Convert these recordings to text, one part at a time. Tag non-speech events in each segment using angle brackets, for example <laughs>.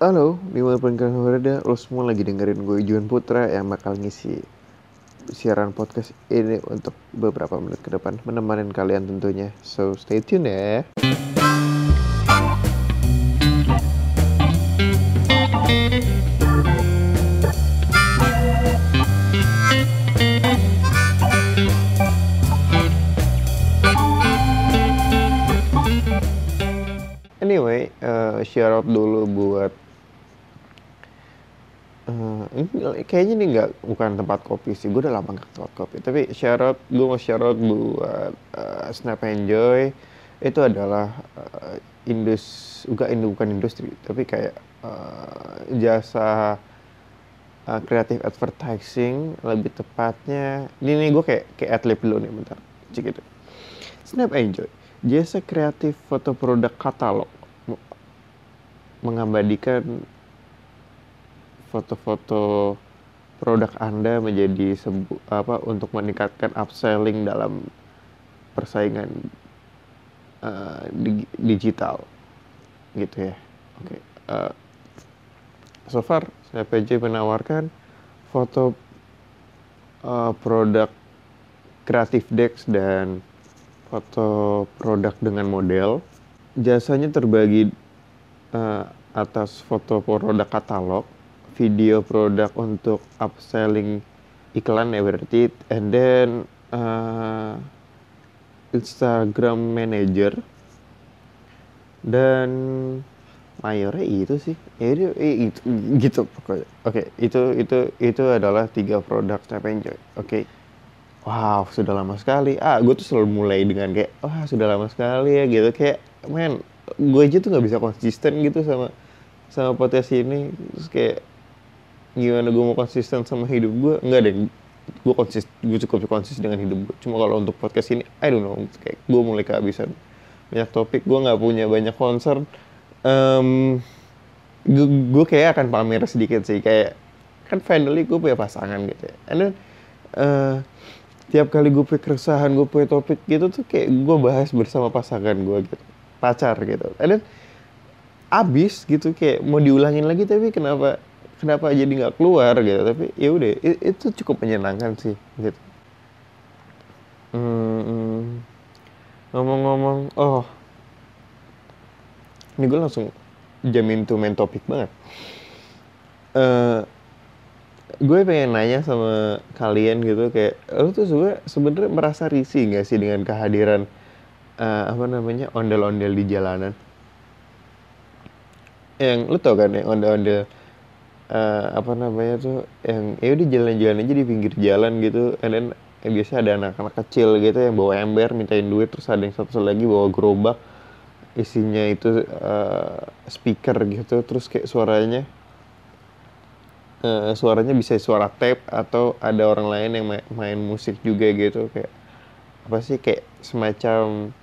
Halo, di mana pun kalian berada, lo semua lagi dengerin gue Juan Putra yang bakal ngisi siaran podcast ini untuk beberapa menit ke depan menemani kalian tentunya. So stay tune ya. Anyway, uh, shout out dulu buat ini kayaknya nih nggak bukan tempat kopi sih, gue udah lama nggak tempat kopi. Tapi out, gue mau out buat uh, Snap Enjoy. Itu adalah uh, indus, bukan, bukan industri, tapi kayak uh, jasa uh, creative advertising lebih tepatnya. Ini nih gue kayak kayak adlib dulu nih bentar, cek itu. Snap Enjoy Jasa kreatif foto produk katalog mengabadikan foto-foto produk Anda menjadi sebu apa untuk meningkatkan upselling dalam persaingan uh, di digital gitu ya. Oke. Okay. Uh, so far saya PJ menawarkan foto uh, produk kreatif Dex dan foto produk dengan model. Jasanya terbagi uh, atas foto produk katalog, video produk untuk upselling iklan ya berarti, and then uh, Instagram Manager. Dan mayornya itu sih. Ya itu, itu gitu pokoknya. Oke okay, itu itu itu adalah tiga produk Snap Enjoy oke. Okay wow sudah lama sekali. Ah gue tuh selalu mulai dengan kayak wah sudah lama sekali ya gitu. Kayak men gue aja tuh nggak bisa konsisten gitu sama sama podcast ini. Terus kayak gimana gue mau konsisten sama hidup gue nggak deh gue konsis gue cukup konsisten dengan hidup gue cuma kalau untuk podcast ini I don't know kayak gue mulai kehabisan banyak topik gue nggak punya banyak concern. Um, gue, gue kayak akan pamer sedikit sih kayak kan finally gue punya pasangan gitu ya. And then uh, tiap kali gue punya keresahan gue punya topik gitu tuh kayak gue bahas bersama pasangan gue gitu pacar gitu. Dan abis gitu kayak mau diulangin lagi tapi kenapa kenapa jadi nggak keluar gitu? Tapi ya udah itu cukup menyenangkan sih gitu. Hmm, ngomong-ngomong oh. Ini gue langsung jamin tuh main topik banget. Uh, gue pengen nanya sama kalian gitu kayak lu tuh sebenarnya merasa risih gak sih dengan kehadiran uh, apa namanya ondel-ondel di jalanan? Yang lu tau kan ya ondel-ondel uh, apa namanya tuh yang ya udah jalan-jalan aja di pinggir jalan gitu. And then ya biasa ada anak-anak kecil gitu yang bawa ember mintain duit terus ada yang satu lagi bawa gerobak. Isinya itu uh, speaker gitu terus kayak suaranya uh, suaranya bisa suara tape atau ada orang lain yang main, main musik juga gitu. Kayak apa sih kayak semacam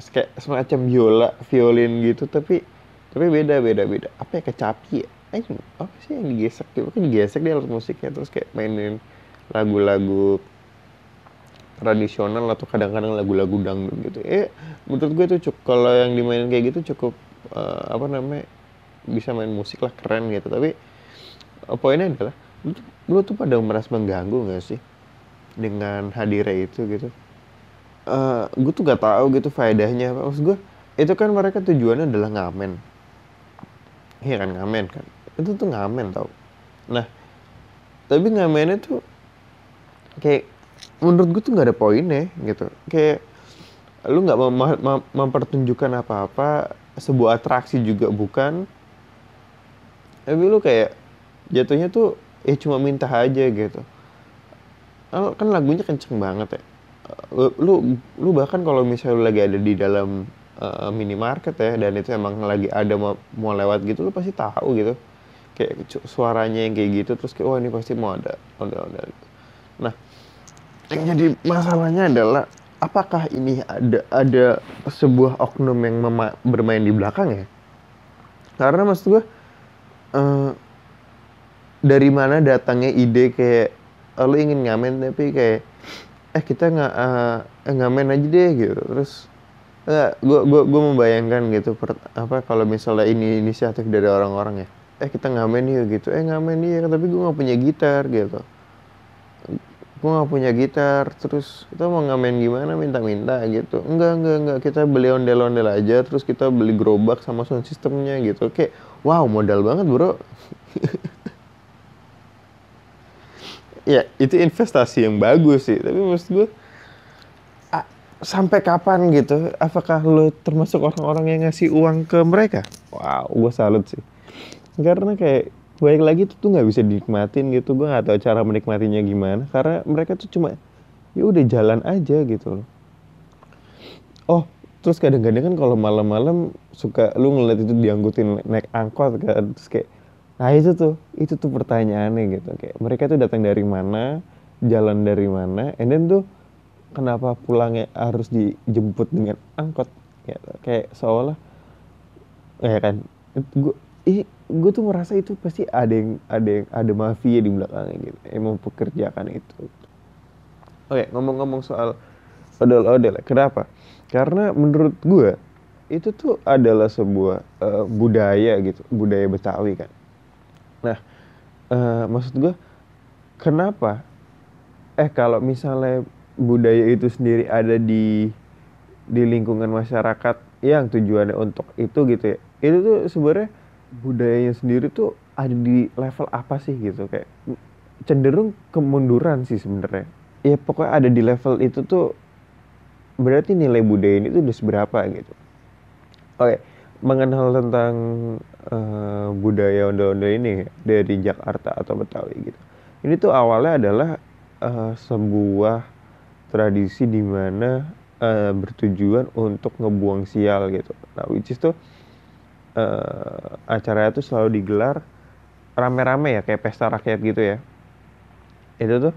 kayak semacam viola violin gitu tapi tapi beda beda beda. Apa ya kecapi ya eh apa sih yang digesek gitu kan digesek dia alat musiknya terus kayak mainin lagu-lagu tradisional atau kadang-kadang lagu-lagu dangdut gitu. Eh menurut gue itu cukup kalau yang dimainin kayak gitu cukup uh, apa namanya bisa main musik lah keren gitu. Tapi poinnya adalah lu, lu tuh pada merasa mengganggu gak sih dengan hadirnya itu gitu? Uh, eh, gue tuh gak tahu gitu faedahnya apa. Maksud gue itu kan mereka tujuannya adalah ngamen. Iya kan ngamen kan itu tuh ngamen tau. Nah tapi ngamennya tuh kayak menurut gue tuh gak ada poinnya gitu. Kayak lu nggak mem mem mempertunjukkan apa-apa sebuah atraksi juga bukan. Tapi lu kayak jatuhnya tuh ya cuma minta aja gitu. Kan lagunya kenceng banget ya. Lu lu bahkan kalau misalnya lu lagi ada di dalam uh, minimarket ya dan itu emang lagi ada mau, mau lewat gitu lu pasti tahu gitu kayak suaranya yang kayak gitu terus kayak wah oh, ini pasti mau ada ondel-ondel gitu. nah yang jadi masalahnya adalah apakah ini ada ada sebuah oknum yang bermain di belakang ya karena maksud gue uh, dari mana datangnya ide kayak oh, lu ingin ngamen tapi kayak eh kita nggak uh, ngamen aja deh gitu terus Enggak, gua gua gua membayangkan gitu per, apa kalau misalnya ini inisiatif dari orang-orang ya. Eh kita ngamen yuk gitu. Eh ngamen iya tapi gua nggak punya gitar gitu. Gua nggak punya gitar, terus kita mau ngamen gimana minta-minta gitu. Enggak, enggak, enggak. Kita beli ondel-ondel aja, terus kita beli gerobak sama sound systemnya gitu. Kayak wow, modal banget, Bro. <laughs> ya, itu investasi yang bagus sih, tapi maksud gue sampai kapan gitu? Apakah lo termasuk orang-orang yang ngasih uang ke mereka? Wow, gue salut sih. Karena kayak baik lagi itu tuh nggak bisa dinikmatin gitu. Gue nggak tahu cara menikmatinya gimana. Karena mereka tuh cuma ya udah jalan aja gitu loh. Oh, terus kadang-kadang kan kalau malam-malam suka lu ngeliat itu diangkutin naik angkot kan terus kayak nah itu tuh itu tuh pertanyaannya gitu kayak mereka tuh datang dari mana jalan dari mana and then tuh kenapa pulangnya harus dijemput dengan angkot ya, kayak seolah ya kan gue gue tuh merasa itu pasti ada yang ada yang ada mafia di belakangnya gitu emang pekerjaan itu. Oke ngomong-ngomong soal odol-odol kenapa? Karena menurut gue itu tuh adalah sebuah uh, budaya gitu budaya betawi kan. Nah uh, maksud gue kenapa eh kalau misalnya budaya itu sendiri ada di di lingkungan masyarakat yang tujuannya untuk itu gitu ya itu tuh sebenarnya budayanya sendiri tuh ada di level apa sih gitu? Kayak cenderung kemunduran sih sebenarnya. Ya pokoknya ada di level itu tuh berarti nilai budaya ini tuh udah seberapa gitu. Oke mengenal tentang uh, budaya ondo-ondo ini dari Jakarta atau Betawi gitu. Ini tuh awalnya adalah uh, sebuah tradisi di mana uh, bertujuan untuk ngebuang sial gitu. Nah, which is tuh uh, acaranya tuh selalu digelar rame-rame ya kayak pesta rakyat gitu ya. Itu tuh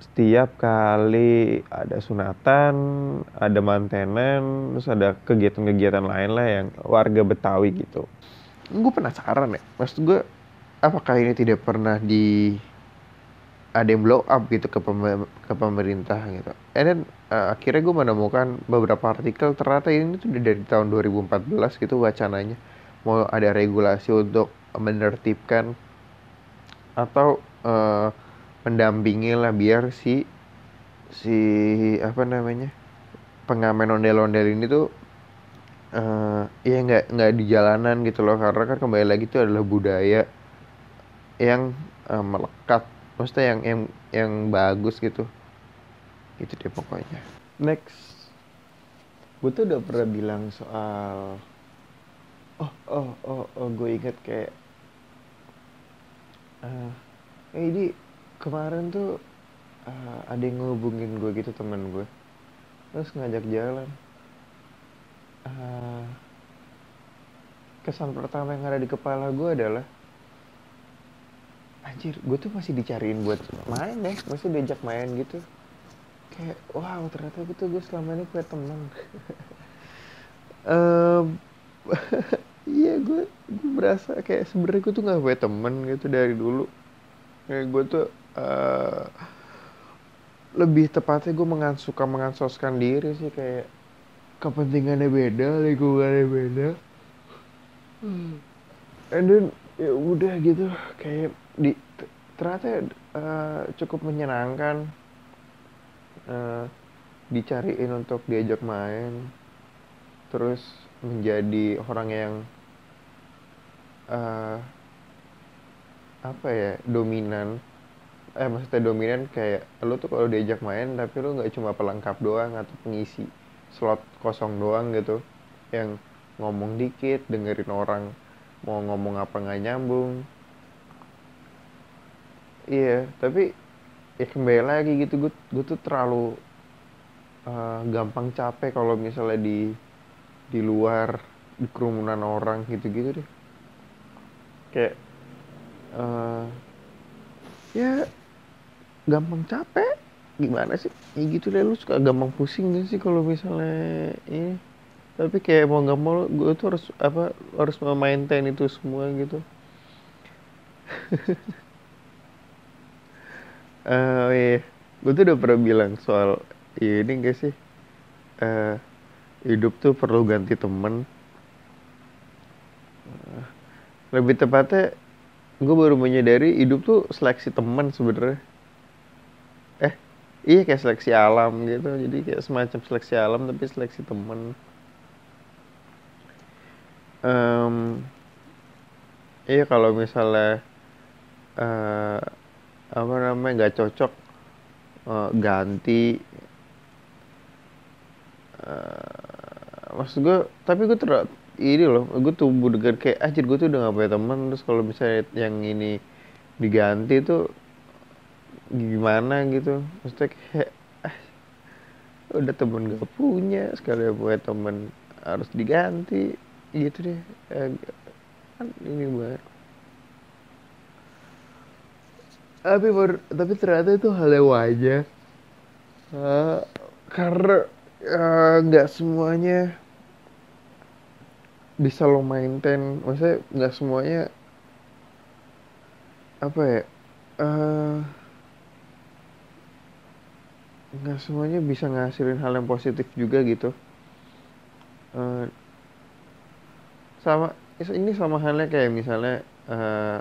setiap kali ada sunatan, ada mantenan, terus ada kegiatan-kegiatan lain lah yang warga Betawi gitu. Gue penasaran ya, maksud gue apakah ini tidak pernah di ada yang blow up gitu ke, pem ke pemerintah gitu. And then uh, akhirnya gue menemukan beberapa artikel ternyata ini tuh dari tahun 2014 gitu wacananya mau ada regulasi untuk menertibkan atau uh, mendampingi lah biar si si apa namanya pengamen ondel-ondel ini tuh uh, ya nggak nggak di jalanan gitu loh. Karena kan kembali lagi itu adalah budaya yang uh, melekat. Maksudnya yang yang yang bagus gitu. Itu deh pokoknya. Next. Gue tuh udah pernah bilang soal oh oh oh, oh gue inget kayak uh, eh ini kemarin tuh uh, ada yang ngehubungin gue gitu temen gue terus ngajak jalan. Uh, kesan pertama yang ada di kepala gue adalah anjir gue tuh masih dicariin buat main deh masih diajak main gitu. Kayak wow ternyata gitu gue selama ini punya teman um, <laughs> <laughs> iya gue gue berasa kayak sebenarnya gue tuh nggak punya temen gitu dari dulu. Kayak gue tuh uh, lebih tepatnya gue mengan suka mengansoskan diri sih kayak kepentingannya beda lingkungannya beda. Hmm. and then ya udah gitu kayak di ternyata uh, cukup menyenangkan uh, dicariin untuk diajak main. Terus menjadi orang yang uh, apa ya dominan. Eh maksudnya dominan kayak lu tuh kalau diajak main tapi lu nggak cuma pelengkap doang atau pengisi slot kosong doang gitu. Yang ngomong dikit dengerin orang mau ngomong apa nggak nyambung. Iya tapi ya kembali lagi gitu gue gue tuh terlalu uh, gampang capek kalau misalnya di di luar di kerumunan orang gitu-gitu deh. Kayak uh, ya gampang capek. Gimana sih? Ya gitu deh lu suka gampang pusing gak sih kalau misalnya ini? Tapi kayak mau nggak mau gue tuh harus apa harus memaintain itu semua gitu. Uh, <laughs> iya. Gue tuh udah pernah bilang soal ini gak sih? Uh, hidup tuh perlu ganti temen. Lebih tepatnya gue baru menyadari hidup tuh seleksi teman sebenarnya eh iya kayak seleksi alam gitu. Jadi kayak semacam seleksi alam tapi seleksi teman um, iya kalau misalnya uh, apa namanya nggak cocok uh, ganti uh, maksud gue tapi gue ter ini loh gue tumbuh dengan kayak aja gue tuh udah gak punya teman terus kalau misalnya yang ini diganti tuh gimana gitu? Maksudnya kayak ah, udah temen gak punya sekali punya temen harus diganti. Gitu deh. Eh, kan ini banget. Tapi tapi ternyata itu hal yang wajar. Uh, karena nggak uh, semuanya bisa lo maintain. Maksudnya nggak semuanya apa ya uh, nggak semuanya bisa ngasilin hal yang positif juga gitu. Uh, sama ini sama halnya kayak misalnya uh,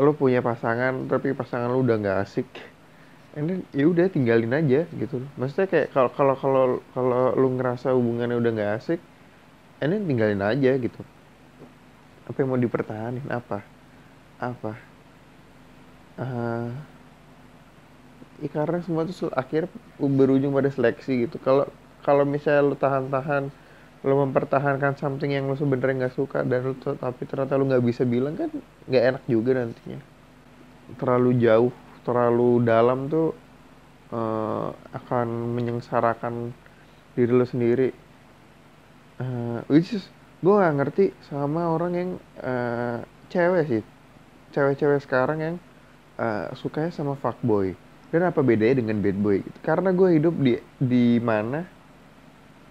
lo punya pasangan tapi pasangan lo udah nggak asik ini ya udah tinggalin aja gitu. Maksudnya kayak kalau kalau kalau kalau lo ngerasa hubungannya udah nggak asik ini tinggalin aja gitu. Apa yang mau dipertahanin? Apa? Apa? Uh, ya karena semua itu akhir berujung pada seleksi gitu. Kalau kalau misalnya lu tahan-tahan lu mempertahankan something yang lu sebenarnya nggak suka dan lu tapi ternyata lu nggak bisa bilang kan nggak enak juga nantinya. Terlalu jauh terlalu dalam tuh uh, akan menyengsarakan diri lu sendiri. Uh, which is gue gak ngerti sama orang yang uh, cewek sih. Cewek-cewek sekarang yang uh, sukanya sama fuckboy. Dan apa bedanya dengan bad boy karena gue hidup di di mana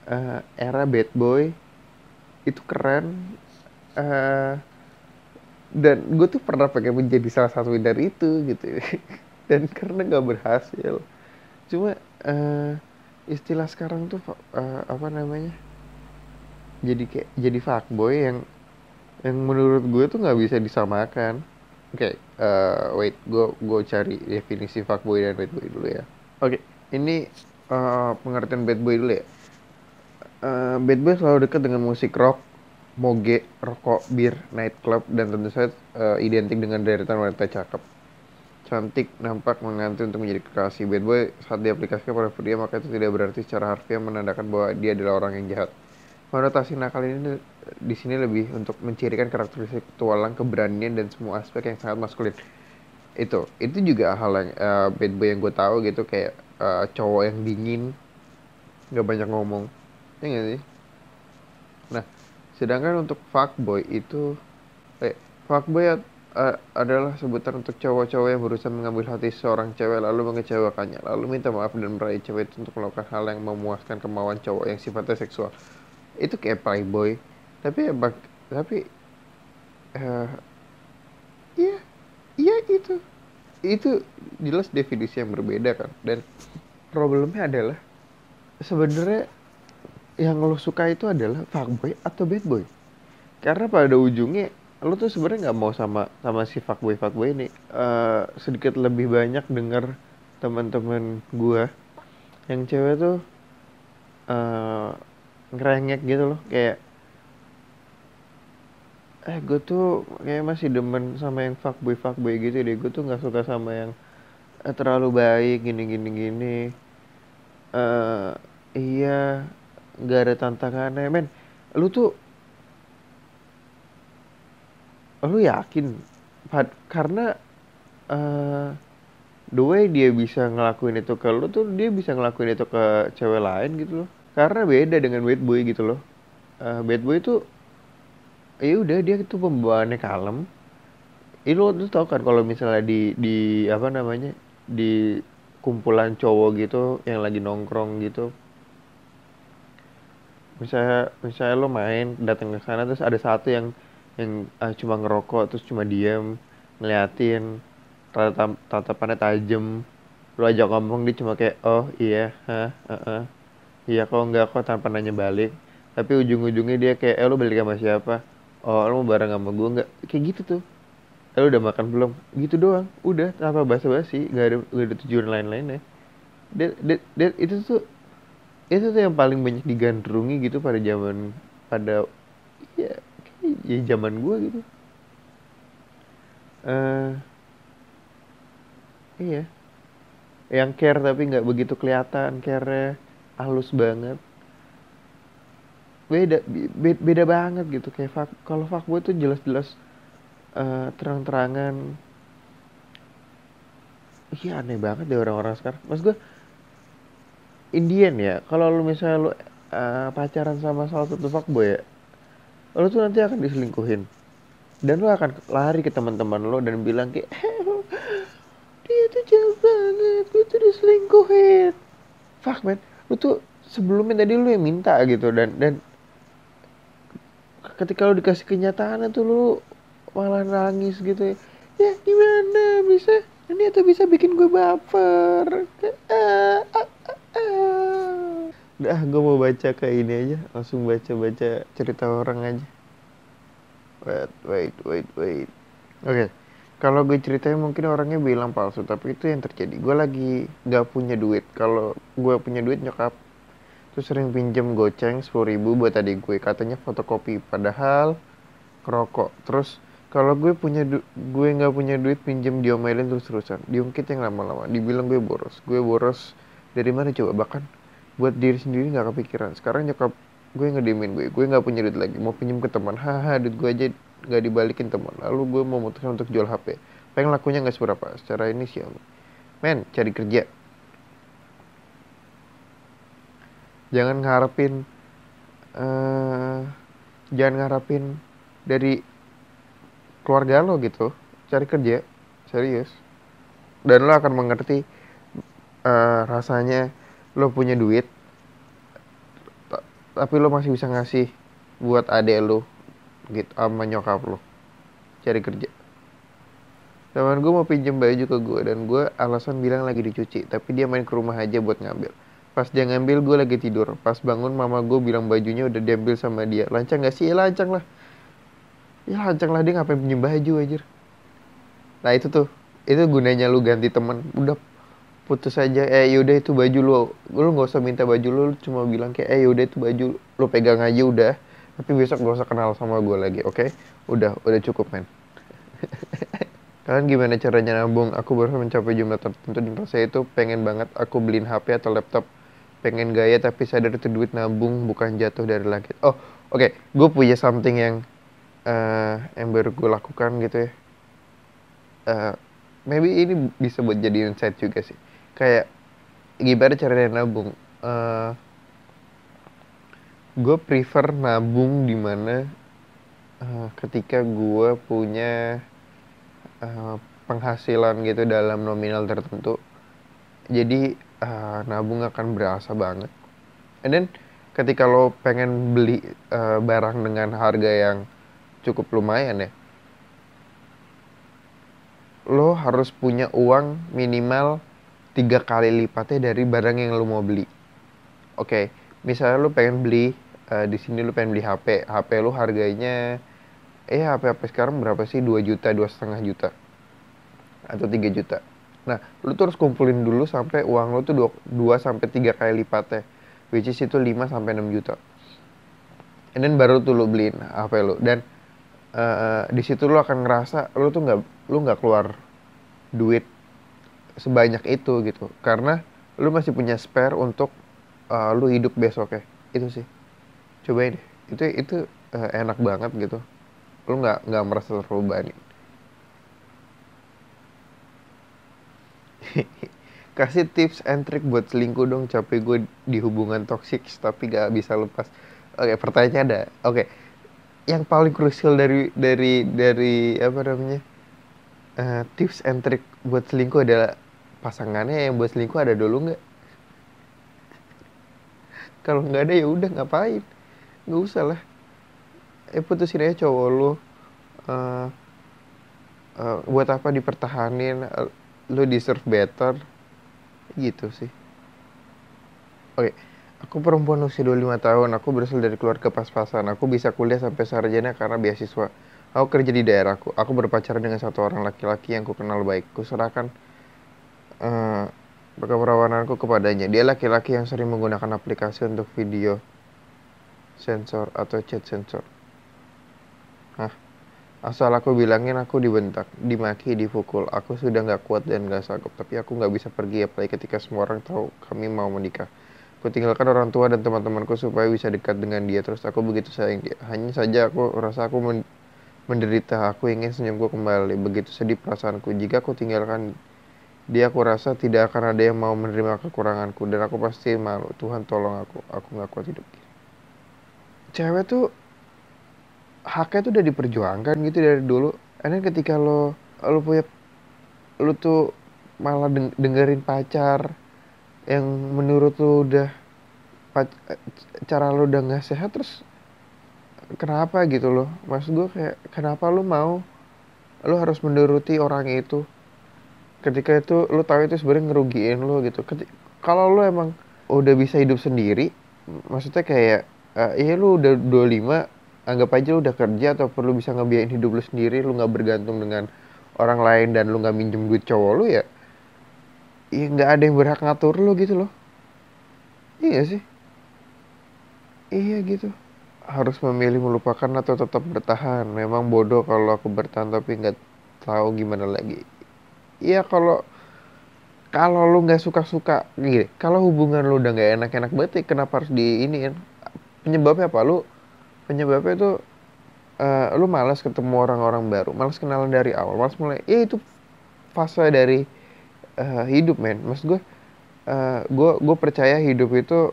uh, era bad boy itu keren uh, dan gue tuh pernah pengen menjadi salah satu dari itu gitu. <laughs> Dan karena gak berhasil. Cuma uh, istilah sekarang tuh uh, apa namanya? Jadi kayak jadi fuckboy yang yang menurut gue tuh nggak bisa disamakan. Oke okay, uh, eh, wait gue gue cari definisi fuckboy dan bad boy dulu ya. Oke. Okay, ini uh, pengertian bad boy dulu ya. Uh, bad boy selalu dekat dengan musik rock moge rokok bir nightclub dan tentu saja uh, identik dengan deretan wanita cakep cantik nampak menganti untuk menjadi kekasih bad boy saat diaplikasikan pada pria maka itu tidak berarti secara harfiah menandakan bahwa dia adalah orang yang jahat Konotasi nakal ini di sini lebih untuk mencirikan karakteristik petualang, keberanian dan semua aspek yang sangat maskulin. Itu, itu juga hal yang uh, bad boy yang gue tahu gitu kayak uh, cowok yang dingin, nggak banyak ngomong, ya gak sih? Sedangkan untuk fuckboy itu, eh, fuckboy uh, adalah sebutan untuk cowok-cowok yang berusaha mengambil hati seorang cewek lalu mengecewakannya, lalu minta maaf dan meraih cewek itu untuk melakukan hal yang memuaskan kemauan cowok yang sifatnya seksual. Itu kayak playboy. Tapi ya bak tapi uh, iya iya itu itu jelas definisi yang berbeda kan. Dan problemnya adalah sebenarnya yang lo suka itu adalah fuckboy atau bad boy karena pada ujungnya lo tuh sebenarnya nggak mau sama sama si fuckboy fuckboy ini. Uh, sedikit lebih banyak dengar teman-teman gua yang cewek tuh uh, ngerengek gitu loh kayak eh gue tuh kayak masih demen sama yang fuckboy fuckboy gitu deh. Gue tuh nggak suka sama yang eh, terlalu baik gini gini gini. Uh, iya nggak ada tantangannya men. Lu tuh lu yakin karena uh, the way dia bisa ngelakuin itu ke lu tuh dia bisa ngelakuin itu ke cewek lain gitu loh. Karena beda dengan bad boy gitu loh. Uh, bad boy itu ya udah dia itu pembawaannya kalem. Ini lo tuh tau kan kalau misalnya di di apa namanya di kumpulan cowok gitu yang lagi nongkrong gitu misalnya misalnya lo main datang ke sana terus ada satu yang yang uh, cuma ngerokok terus cuma diem ngeliatin tatapannya tajam. Lo ajak ngomong dia cuma kayak oh iya ha uh, uh iya kok nggak kok tanpa nanya balik. Tapi ujung-ujungnya dia kayak eh lu balik sama siapa? Oh lu mau bareng sama gue nggak kayak gitu tuh. Eh lu udah makan belum? Gitu doang udah tanpa basa-basi nggak ada nggak ada tujuan lain-lainnya. Dia, dia, dia, itu tuh itu tuh yang paling banyak digandrungi gitu pada zaman pada ya ya zaman gue gitu. Eh iya. Yang care tapi nggak begitu kelihatan care halus banget. Beda be- beda banget gitu kayak fuck, kalau fuckboy tuh jelas-jelas eh, terang-terangan. Iya aneh banget deh orang-orang sekarang. Mas gue Indian ya? Kalau lu misalnya lu eh, pacaran sama salah satu fuckboy ya lu tuh nanti akan diselingkuhin. Dan lu akan lari ke teman-teman lu dan bilang kayak dia tuh jahat banget gue tuh diselingkuhin. Fuck man. Lu tuh sebelumnya tadi lu yang minta gitu dan dan ketika lu dikasih kenyataan tuh lu malah nangis gitu ya. Ya gimana? Bisa? Ini tuh bisa bikin gue baper? Ah, ah, ah, ah. Udah gue mau baca ke ini aja. Langsung baca baca cerita orang aja. Wait wait wait wait. Oke kalau gue ceritain mungkin orangnya bilang palsu tapi itu yang terjadi. Gue lagi gak punya duit. Kalau gue punya duit nyokap. Tuh sering pinjem goceng sepuluh ribu buat adik gue katanya fotokopi. Padahal kerokok terus kalau gue punya du- gue nggak punya duit pinjem diomelin terus terusan diungkit yang lama-lama. Dibilang gue boros. Gue boros dari mana coba? Bahkan buat diri sendiri nggak kepikiran. Sekarang nyokap gue ngediemin gue. Gue nggak punya duit lagi. Mau pinjem ke teman. Haha duit gue aja nggak dibalikin teman. Lalu gue mau memutuskan untuk jual HP pengen lakunya nggak seberapa. Secara sih men cari kerja. Jangan ngarepin eh jangan ngarepin dari keluarga lo gitu. Cari kerja. Serius. Dan lo akan mengerti eh, rasanya lo punya duit ta- tapi lo masih bisa ngasih buat adek lo gitu sama nyokap lo. Cari kerja. Teman gue mau pinjem baju ke gue dan gue alasan bilang lagi dicuci tapi dia main ke rumah aja buat ngambil. Pas dia ngambil gue lagi tidur. Pas bangun mama gue bilang bajunya udah diambil sama dia. Lancang gak sih? Ya lancang lah. Ya lancang lah. Dia ngapain pinjem baju aja nah itu tuh. Itu gunanya lu ganti teman udah putus aja eh yaudah itu baju lu. Lu nggak usah minta baju lu cuma bilang kayak eh yaudah itu baju lu pegang aja udah. Tapi besok gak usah kenal sama gue lagi oke? Udah udah cukup men. <laughs> Kalian gimana caranya nabung? Aku baru mencapai jumlah tertentu di masa itu pengen banget aku beliin HP atau laptop. Pengen gaya tapi sadar itu duit nabung bukan jatuh dari langit. Oh oke gue punya something yang eh yang baru gue lakukan gitu ya. Eh maybe ini bisa buat jadi insight juga sih kayak gimana caranya nabung. Eh gue prefer nabung di mana eh, ketika gue punya eh, penghasilan gitu dalam nominal tertentu. Jadi eh, nabung akan berasa banget. And then ketika lo pengen beli eh, barang dengan harga yang cukup lumayan ya lo harus punya uang minimal tiga kali lipatnya dari barang yang lo mau beli. Oke, misalnya lo pengen beli eh, di sini lo pengen beli HP, HP lo harganya eh HP HP sekarang berapa sih? 2 juta, dua setengah juta atau 3 juta. Nah, lo tuh harus kumpulin dulu sampai uang lo tuh 2 sampai 3 kali lipatnya, which is itu 5 sampai 6 juta. And then baru tuh lo beliin HP lo dan eh, di situ lo akan ngerasa lo tuh nggak lo nggak keluar duit sebanyak itu gitu. Karena lu masih punya spare untuk uh, lu hidup besok ya itu sih. Cobain deh. Itu itu uh, enak banget gitu. Lu nggak nggak merasa terbebani <laughs> kasih tips and trick buat selingkuh dong. Capek gue di hubungan toxic tapi gak bisa lepas. Oke pertanyaannya ada. Oke. Yang paling krusial dari dari dari apa namanya Eh, tips and trick buat selingkuh adalah pasangannya yang buat selingkuh ada dulu nggak? Kalau nggak ada ya udah ngapain? Nggak usah lah. Eh putusin aja cowok lu. Eh, eh, buat apa dipertahanin? Eh, Lu deserve better. Gitu sih. Oke, Aku perempuan usia 25 tahun, aku berasal dari keluarga pas-pasan. Aku bisa kuliah sampai sarjana karena beasiswa. Aku kerja di daerahku. Aku berpacaran dengan satu orang laki-laki yang ku kenal baik. Kuserahkan uh, keperawananku kepadanya. Dia laki-laki yang sering menggunakan aplikasi untuk video sensor atau chat sensor. Hah? Asal aku bilangin aku dibentak, dimaki, dipukul. Aku sudah gak kuat dan gak sanggup. Tapi aku gak bisa pergi apalagi ketika semua orang tahu kami mau menikah. Aku tinggalkan orang tua dan teman-temanku supaya bisa dekat dengan dia. Terus aku begitu sayang dia. Hanya saja aku rasa aku men menderita. Aku ingin senyumku kembali. Begitu sedih perasaanku. Jika aku tinggalkan dia, aku rasa tidak akan ada yang mau menerima kekuranganku. Dan aku pasti malu. Tuhan tolong aku. Aku gak kuat hidup gini. Cewek tuh haknya tuh udah diperjuangkan gitu dari dulu. And ketika lo lo punya lo tuh malah dengerin pacar yang menurut lo udah cara lo udah nggak sehat terus kenapa gitu loh maksud gue kayak kenapa lo mau lo harus menuruti orang itu ketika itu lo tahu itu sebenarnya ngerugiin lo gitu. Kalau lo emang udah bisa hidup sendiri maksudnya kayak uh, iya lo udah 25 anggap aja lu udah kerja atau perlu bisa ngebiayain hidup lu sendiri lu nggak bergantung dengan orang lain dan lu nggak minjem duit cowok lu ya ya nggak ada yang berhak ngatur lu gitu loh. Iya sih. Iya gitu. Harus memilih melupakan atau tetap bertahan. Memang bodoh kalau aku bertahan tapi nggak tahu gimana lagi iya kalau kalau lu nggak suka-suka gini kalau hubungan lu udah nggak enak-enak berarti kenapa harus di ini penyebabnya apa? Lu penyebabnya itu uh, lu malas ketemu orang-orang baru malas kenalan dari awal malas mulai ya itu fase dari uh, hidup men. Mas gue uh, gue gue percaya hidup itu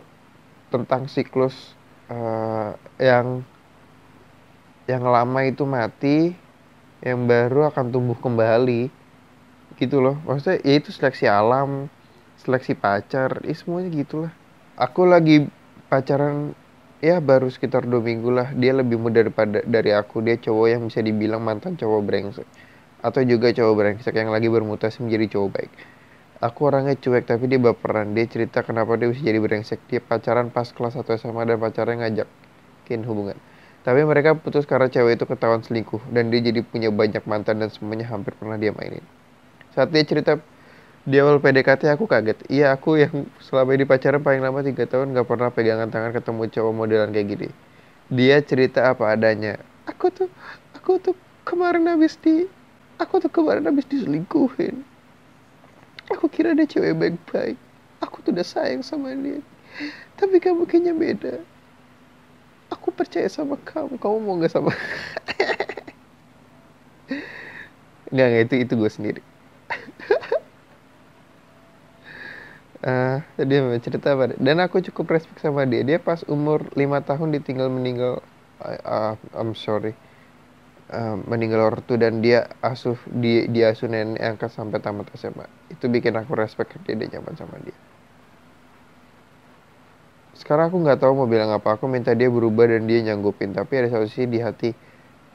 tentang siklus uh, yang yang lama itu mati yang baru akan tumbuh kembali gitu loh. Maksudnya ya itu seleksi alam seleksi pacar ya semuanya gitulah. Aku lagi pacaran ya baru sekitar dua minggu lah. Dia lebih muda daripada dari aku. Dia cowok yang bisa dibilang mantan cowok brengsek. Atau juga cowok brengsek yang lagi bermutasi menjadi cowok baik. Aku orangnya cuek tapi dia baperan. Dia cerita kenapa dia bisa jadi brengsek. Dia pacaran pas kelas 1 SMA dan pacarnya ngajakin hubungan. Tapi mereka putus karena cewek itu ketahuan selingkuh. Dan dia jadi punya banyak mantan dan semuanya hampir pernah dia mainin saat dia cerita di awal PDKT aku kaget. Iya aku yang selama ini pacaran paling lama tiga tahun gak pernah pegangan tangan ketemu cowok modelan kayak gini. Dia cerita apa adanya. Aku tuh, aku tuh kemarin habis di, aku tuh kemarin habis diselingkuhin. Aku kira dia cewek baik-baik. Aku tuh udah sayang sama dia. Tapi kamu kayaknya beda. Aku percaya sama kamu. Kamu mau gak sama? <laughs> Enggak, enggak itu itu gue sendiri. Uh, dia cerita apa dan aku cukup respect sama dia. Dia pas umur lima tahun ditinggal meninggal uh, I'm sorry uh, meninggal ortu dan dia asuh di dia asuh nenek angkat sampai tamat SMA itu bikin aku respect dia nyaman sama dia. Sekarang aku nggak tahu mau bilang apa. Aku minta dia berubah dan dia nyanggupin. Tapi ada satu sisi di hati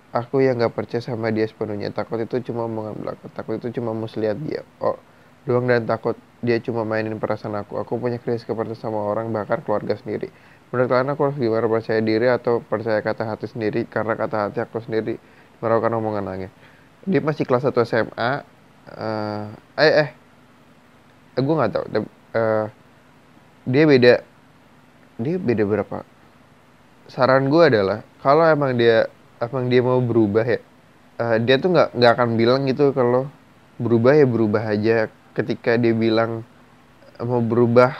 aku yang nggak percaya sama dia sepenuhnya. Takut itu cuma omongan belakang. Takut itu cuma mau lihat dia. Oh doang dan takut dia cuma mainin perasaan aku. Aku punya krisis kepercayaan sama orang bahkan keluarga sendiri. Menurut kalian aku harus gimana percaya diri atau percaya kata hati sendiri karena kata hati aku sendiri meragukan omongan langit. Dia masih kelas 1 SMA. Uh, eh eh, eh gue nggak tahu. Uh, dia beda. Dia beda berapa? Saran gue adalah kalau emang dia emang dia mau berubah ya, uh, dia tuh nggak nggak akan bilang gitu kalau berubah ya berubah aja ketika dia bilang mau berubah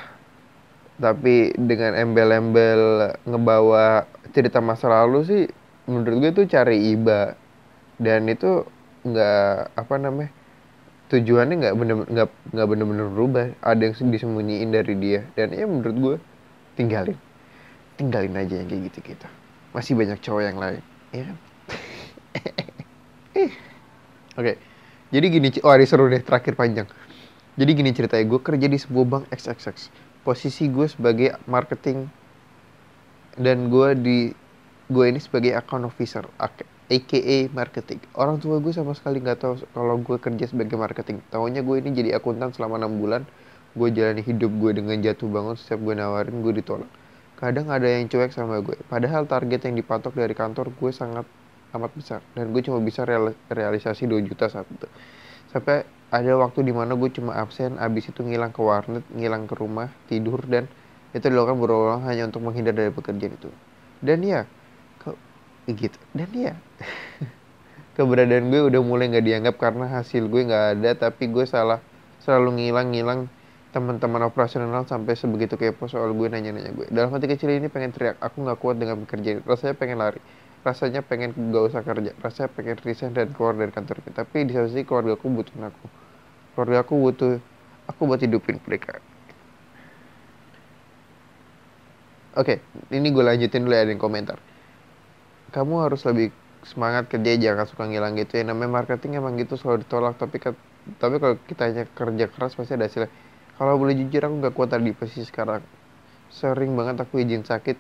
tapi dengan embel-embel ngebawa cerita masa lalu sih menurut gue tuh cari iba. Dan itu nggak apa namanya tujuannya nggak bener nggak nggak bener-bener berubah. Ada yang disembunyiin dari dia. Dan ya menurut gue tinggalin. Tinggalin aja yang kayak gitu gitu masih banyak cowok yang lain. Ya kan? <laughs> Oke. Okay. jadi gini oh hari seru deh terakhir panjang jadi gini ceritanya, gue kerja di sebuah bank XXX. Posisi gue sebagai marketing dan gue di gue ini sebagai account officer, aka marketing. Orang tua gue sama sekali nggak tahu kalau gue kerja sebagai marketing. Tahunya gue ini jadi akuntan selama enam bulan. Gue jalani hidup gue dengan jatuh bangun setiap gue nawarin gue ditolak. kadang ada yang cuek sama gue padahal target yang dipatok dari kantor gue sangat amat besar dan gue cuma bisa real, realisasi 2 juta saat itu sampai ada waktu di mana gue cuma absen abis itu ngilang ke warnet ngilang ke rumah tidur dan itu dilakukan berulang hanya untuk menghindar dari pekerjaan itu dan ya ke gitu dan ya <laughs> keberadaan gue udah mulai nggak dianggap karena hasil gue nggak ada tapi gue salah selalu ngilang-ngilang teman-teman operasional sampai sebegitu kepo soal gue nanya-nanya gue. Dalam hati kecil ini pengen teriak, aku nggak kuat dengan bekerja. Rasanya pengen lari, rasanya pengen gak usah kerja, rasanya pengen resign dan keluar dari kantor ini. Tapi di satu sisi keluarga aku butuh aku. Keluarga aku butuh aku buat hidupin mereka. Oke, ini gue lanjutin dulu ya ada komentar. Kamu harus lebih semangat kerja jangan suka ngilang gitu ya namanya marketing emang gitu selalu ditolak tapi tapi kalau kita hanya kerja keras pasti ada hasilnya kalau boleh jujur aku nggak kuat tadi posisi sekarang sering banget aku izin sakit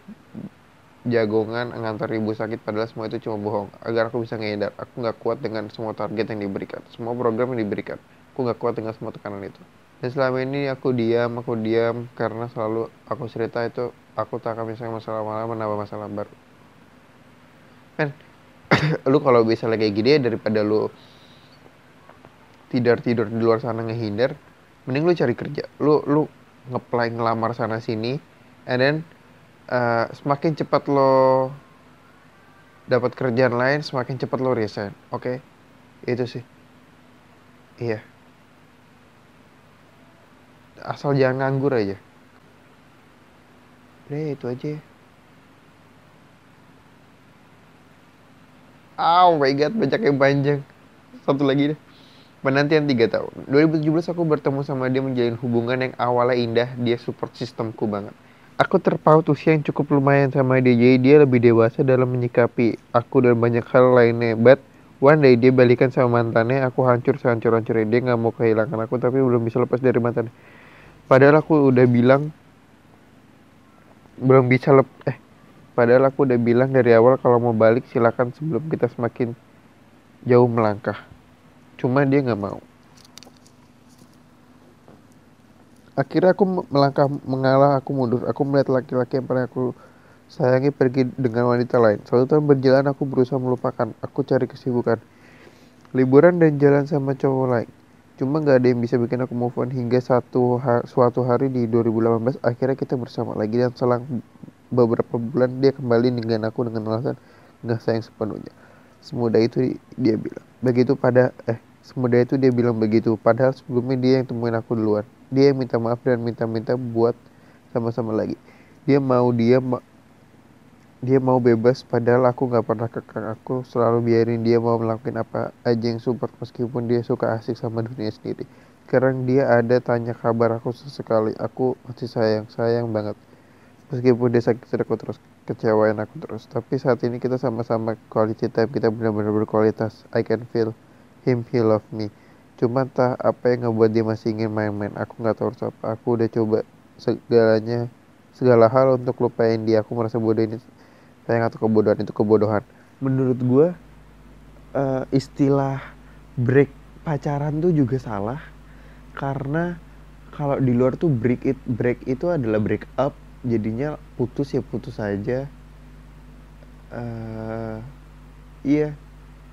jagongan ngantar ibu sakit padahal semua itu cuma bohong. Agar aku bisa ngehindar aku nggak kuat dengan semua target yang diberikan semua program yang diberikan. Aku nggak kuat dengan semua tekanan itu. Dan selama ini aku diam aku diam karena selalu aku cerita itu aku tak akan bisa masalah malah menambah masalah baru. Men <coughs> lu kalau bisa kayak gini ya daripada lu tidur tidur di luar sana ngehindar mending lu cari kerja. Lu lu ngeplay ngelamar sana sini and then uh, semakin cepat lo dapat kerjaan lain semakin cepat lo resign oke okay? itu sih iya asal jangan nganggur aja udah itu aja Oh my god, banyak yang panjang. Satu lagi deh. Penantian 3 tahun. 2017 aku bertemu sama dia menjalin hubungan yang awalnya indah, dia support sistemku banget. Aku terpaut usia yang cukup lumayan sama dia, jadi dia lebih dewasa dalam menyikapi aku dan banyak hal lainnya. But one day dia balikan sama mantannya, aku hancur sehancur-hancurnya. Dia gak mau kehilangan aku, tapi belum bisa lepas dari mantannya. Padahal aku udah bilang, belum bisa lep eh padahal aku udah bilang dari awal kalau mau balik silakan sebelum kita semakin jauh melangkah cuma dia nggak mau akhirnya aku melangkah mengalah aku mundur. Aku melihat laki-laki yang pernah aku sayangi pergi dengan wanita lain. Suatu tahun berjalan aku berusaha melupakan. Aku cari kesibukan. Liburan dan jalan sama cowok lain. Cuma nggak ada yang bisa bikin aku move on. Hingga satu ha suatu hari di 2018 akhirnya kita bersama lagi. Dan selang beberapa bulan dia kembali dengan aku dengan alasan nggak sayang sepenuhnya. Semudah itu dia bilang begitu pada eh semudah itu dia bilang begitu. Padahal sebelumnya dia yang temuin aku duluan dia yang minta maaf dan minta-minta buat sama-sama lagi. Dia mau dia ma dia mau bebas padahal aku nggak pernah kekang aku selalu biarin dia mau melakukan apa aja yang support meskipun dia suka asik sama dunia sendiri. Sekarang dia ada tanya kabar aku sesekali. Aku masih sayang sayang banget. Meskipun dia sakit aku terus kecewain aku terus. Tapi saat ini kita sama-sama quality time. Kita benar-benar berkualitas. I can feel him he love me cuma tak apa yang ngebuat dia masih ingin main-main. Aku nggak tahu apa. Aku udah coba segalanya segala hal untuk lupain dia. Aku merasa bodoh ini. Sayang atau kebodohan itu kebodohan. Menurut gue uh, istilah break pacaran tuh juga salah. Karena kalau di luar tuh break it break itu adalah break up. Jadinya putus ya putus saja uh, iya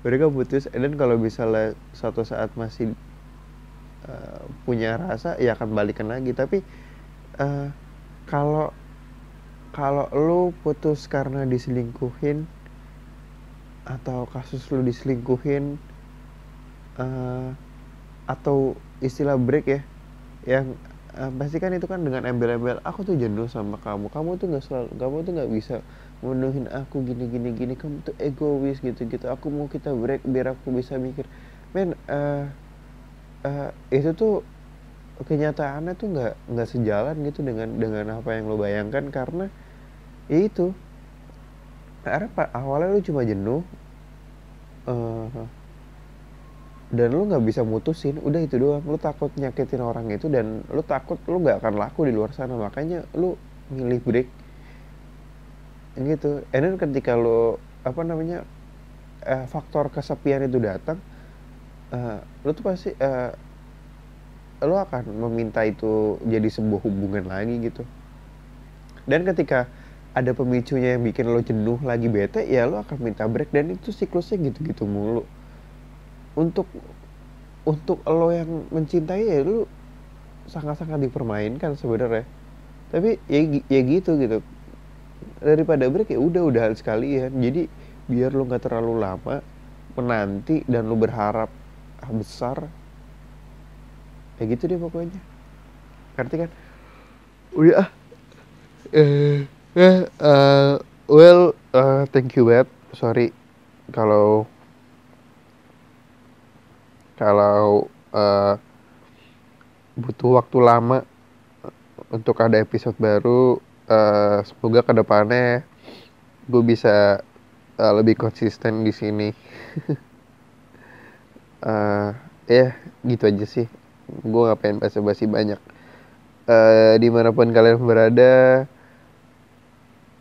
mereka putus dan kalau misalnya suatu saat masih uh, punya rasa ya akan balikan lagi. Tapi uh, kalau kalau lu putus karena diselingkuhin atau kasus lu diselingkuhin uh, atau istilah break ya yang uh, pasti kan itu kan dengan embel-embel aku tuh jenuh sama kamu kamu tuh nggak selalu kamu tuh nggak bisa menuhin aku gini gini gini. Kamu tuh egois gitu gitu. Aku mau kita break biar aku bisa mikir men uh, uh, itu tuh kenyataannya tuh nggak nggak sejalan gitu dengan dengan apa yang lo bayangkan. Karena ya itu karena awalnya lu cuma jenuh uh, dan lu nggak bisa mutusin. Udah itu doang lu takut nyakitin orang itu dan lu takut lu nggak akan laku di luar sana. Makanya lu milih break gitu. And then ketika lu apa namanya uh, faktor kesepian itu datang uh, lu tuh pasti uh, lu akan meminta itu jadi sebuah hubungan lagi gitu. Dan ketika ada pemicunya yang bikin lo jenuh lagi bete ya lo akan minta break. Dan itu siklusnya gitu-gitu mulu. Untuk untuk lo yang mencintai ya lo sangat-sangat dipermainkan sebenarnya. Tapi ya ya gitu gitu daripada break ya udah udah sekalian. Jadi biar lo nggak terlalu lama menanti dan lo berharap besar ya gitu deh pokoknya. Ngerti kan? Udah ah eh eh uh, well uh, thank you web sorry kalau kalau uh, butuh waktu lama untuk ada episode baru uh, semoga ke depannya gue bisa uh, lebih konsisten di sini uh, <laughs> ya yeah, gitu aja sih gue gak pengen basa-basi banyak uh, di mana pun kalian berada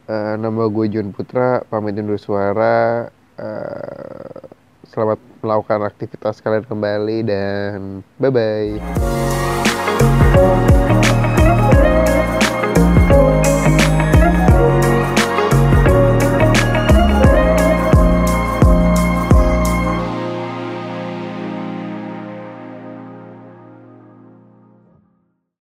Uh, nama gue John Putra, pamit undur suara. Uh, selamat melakukan aktivitas kalian kembali dan bye-bye.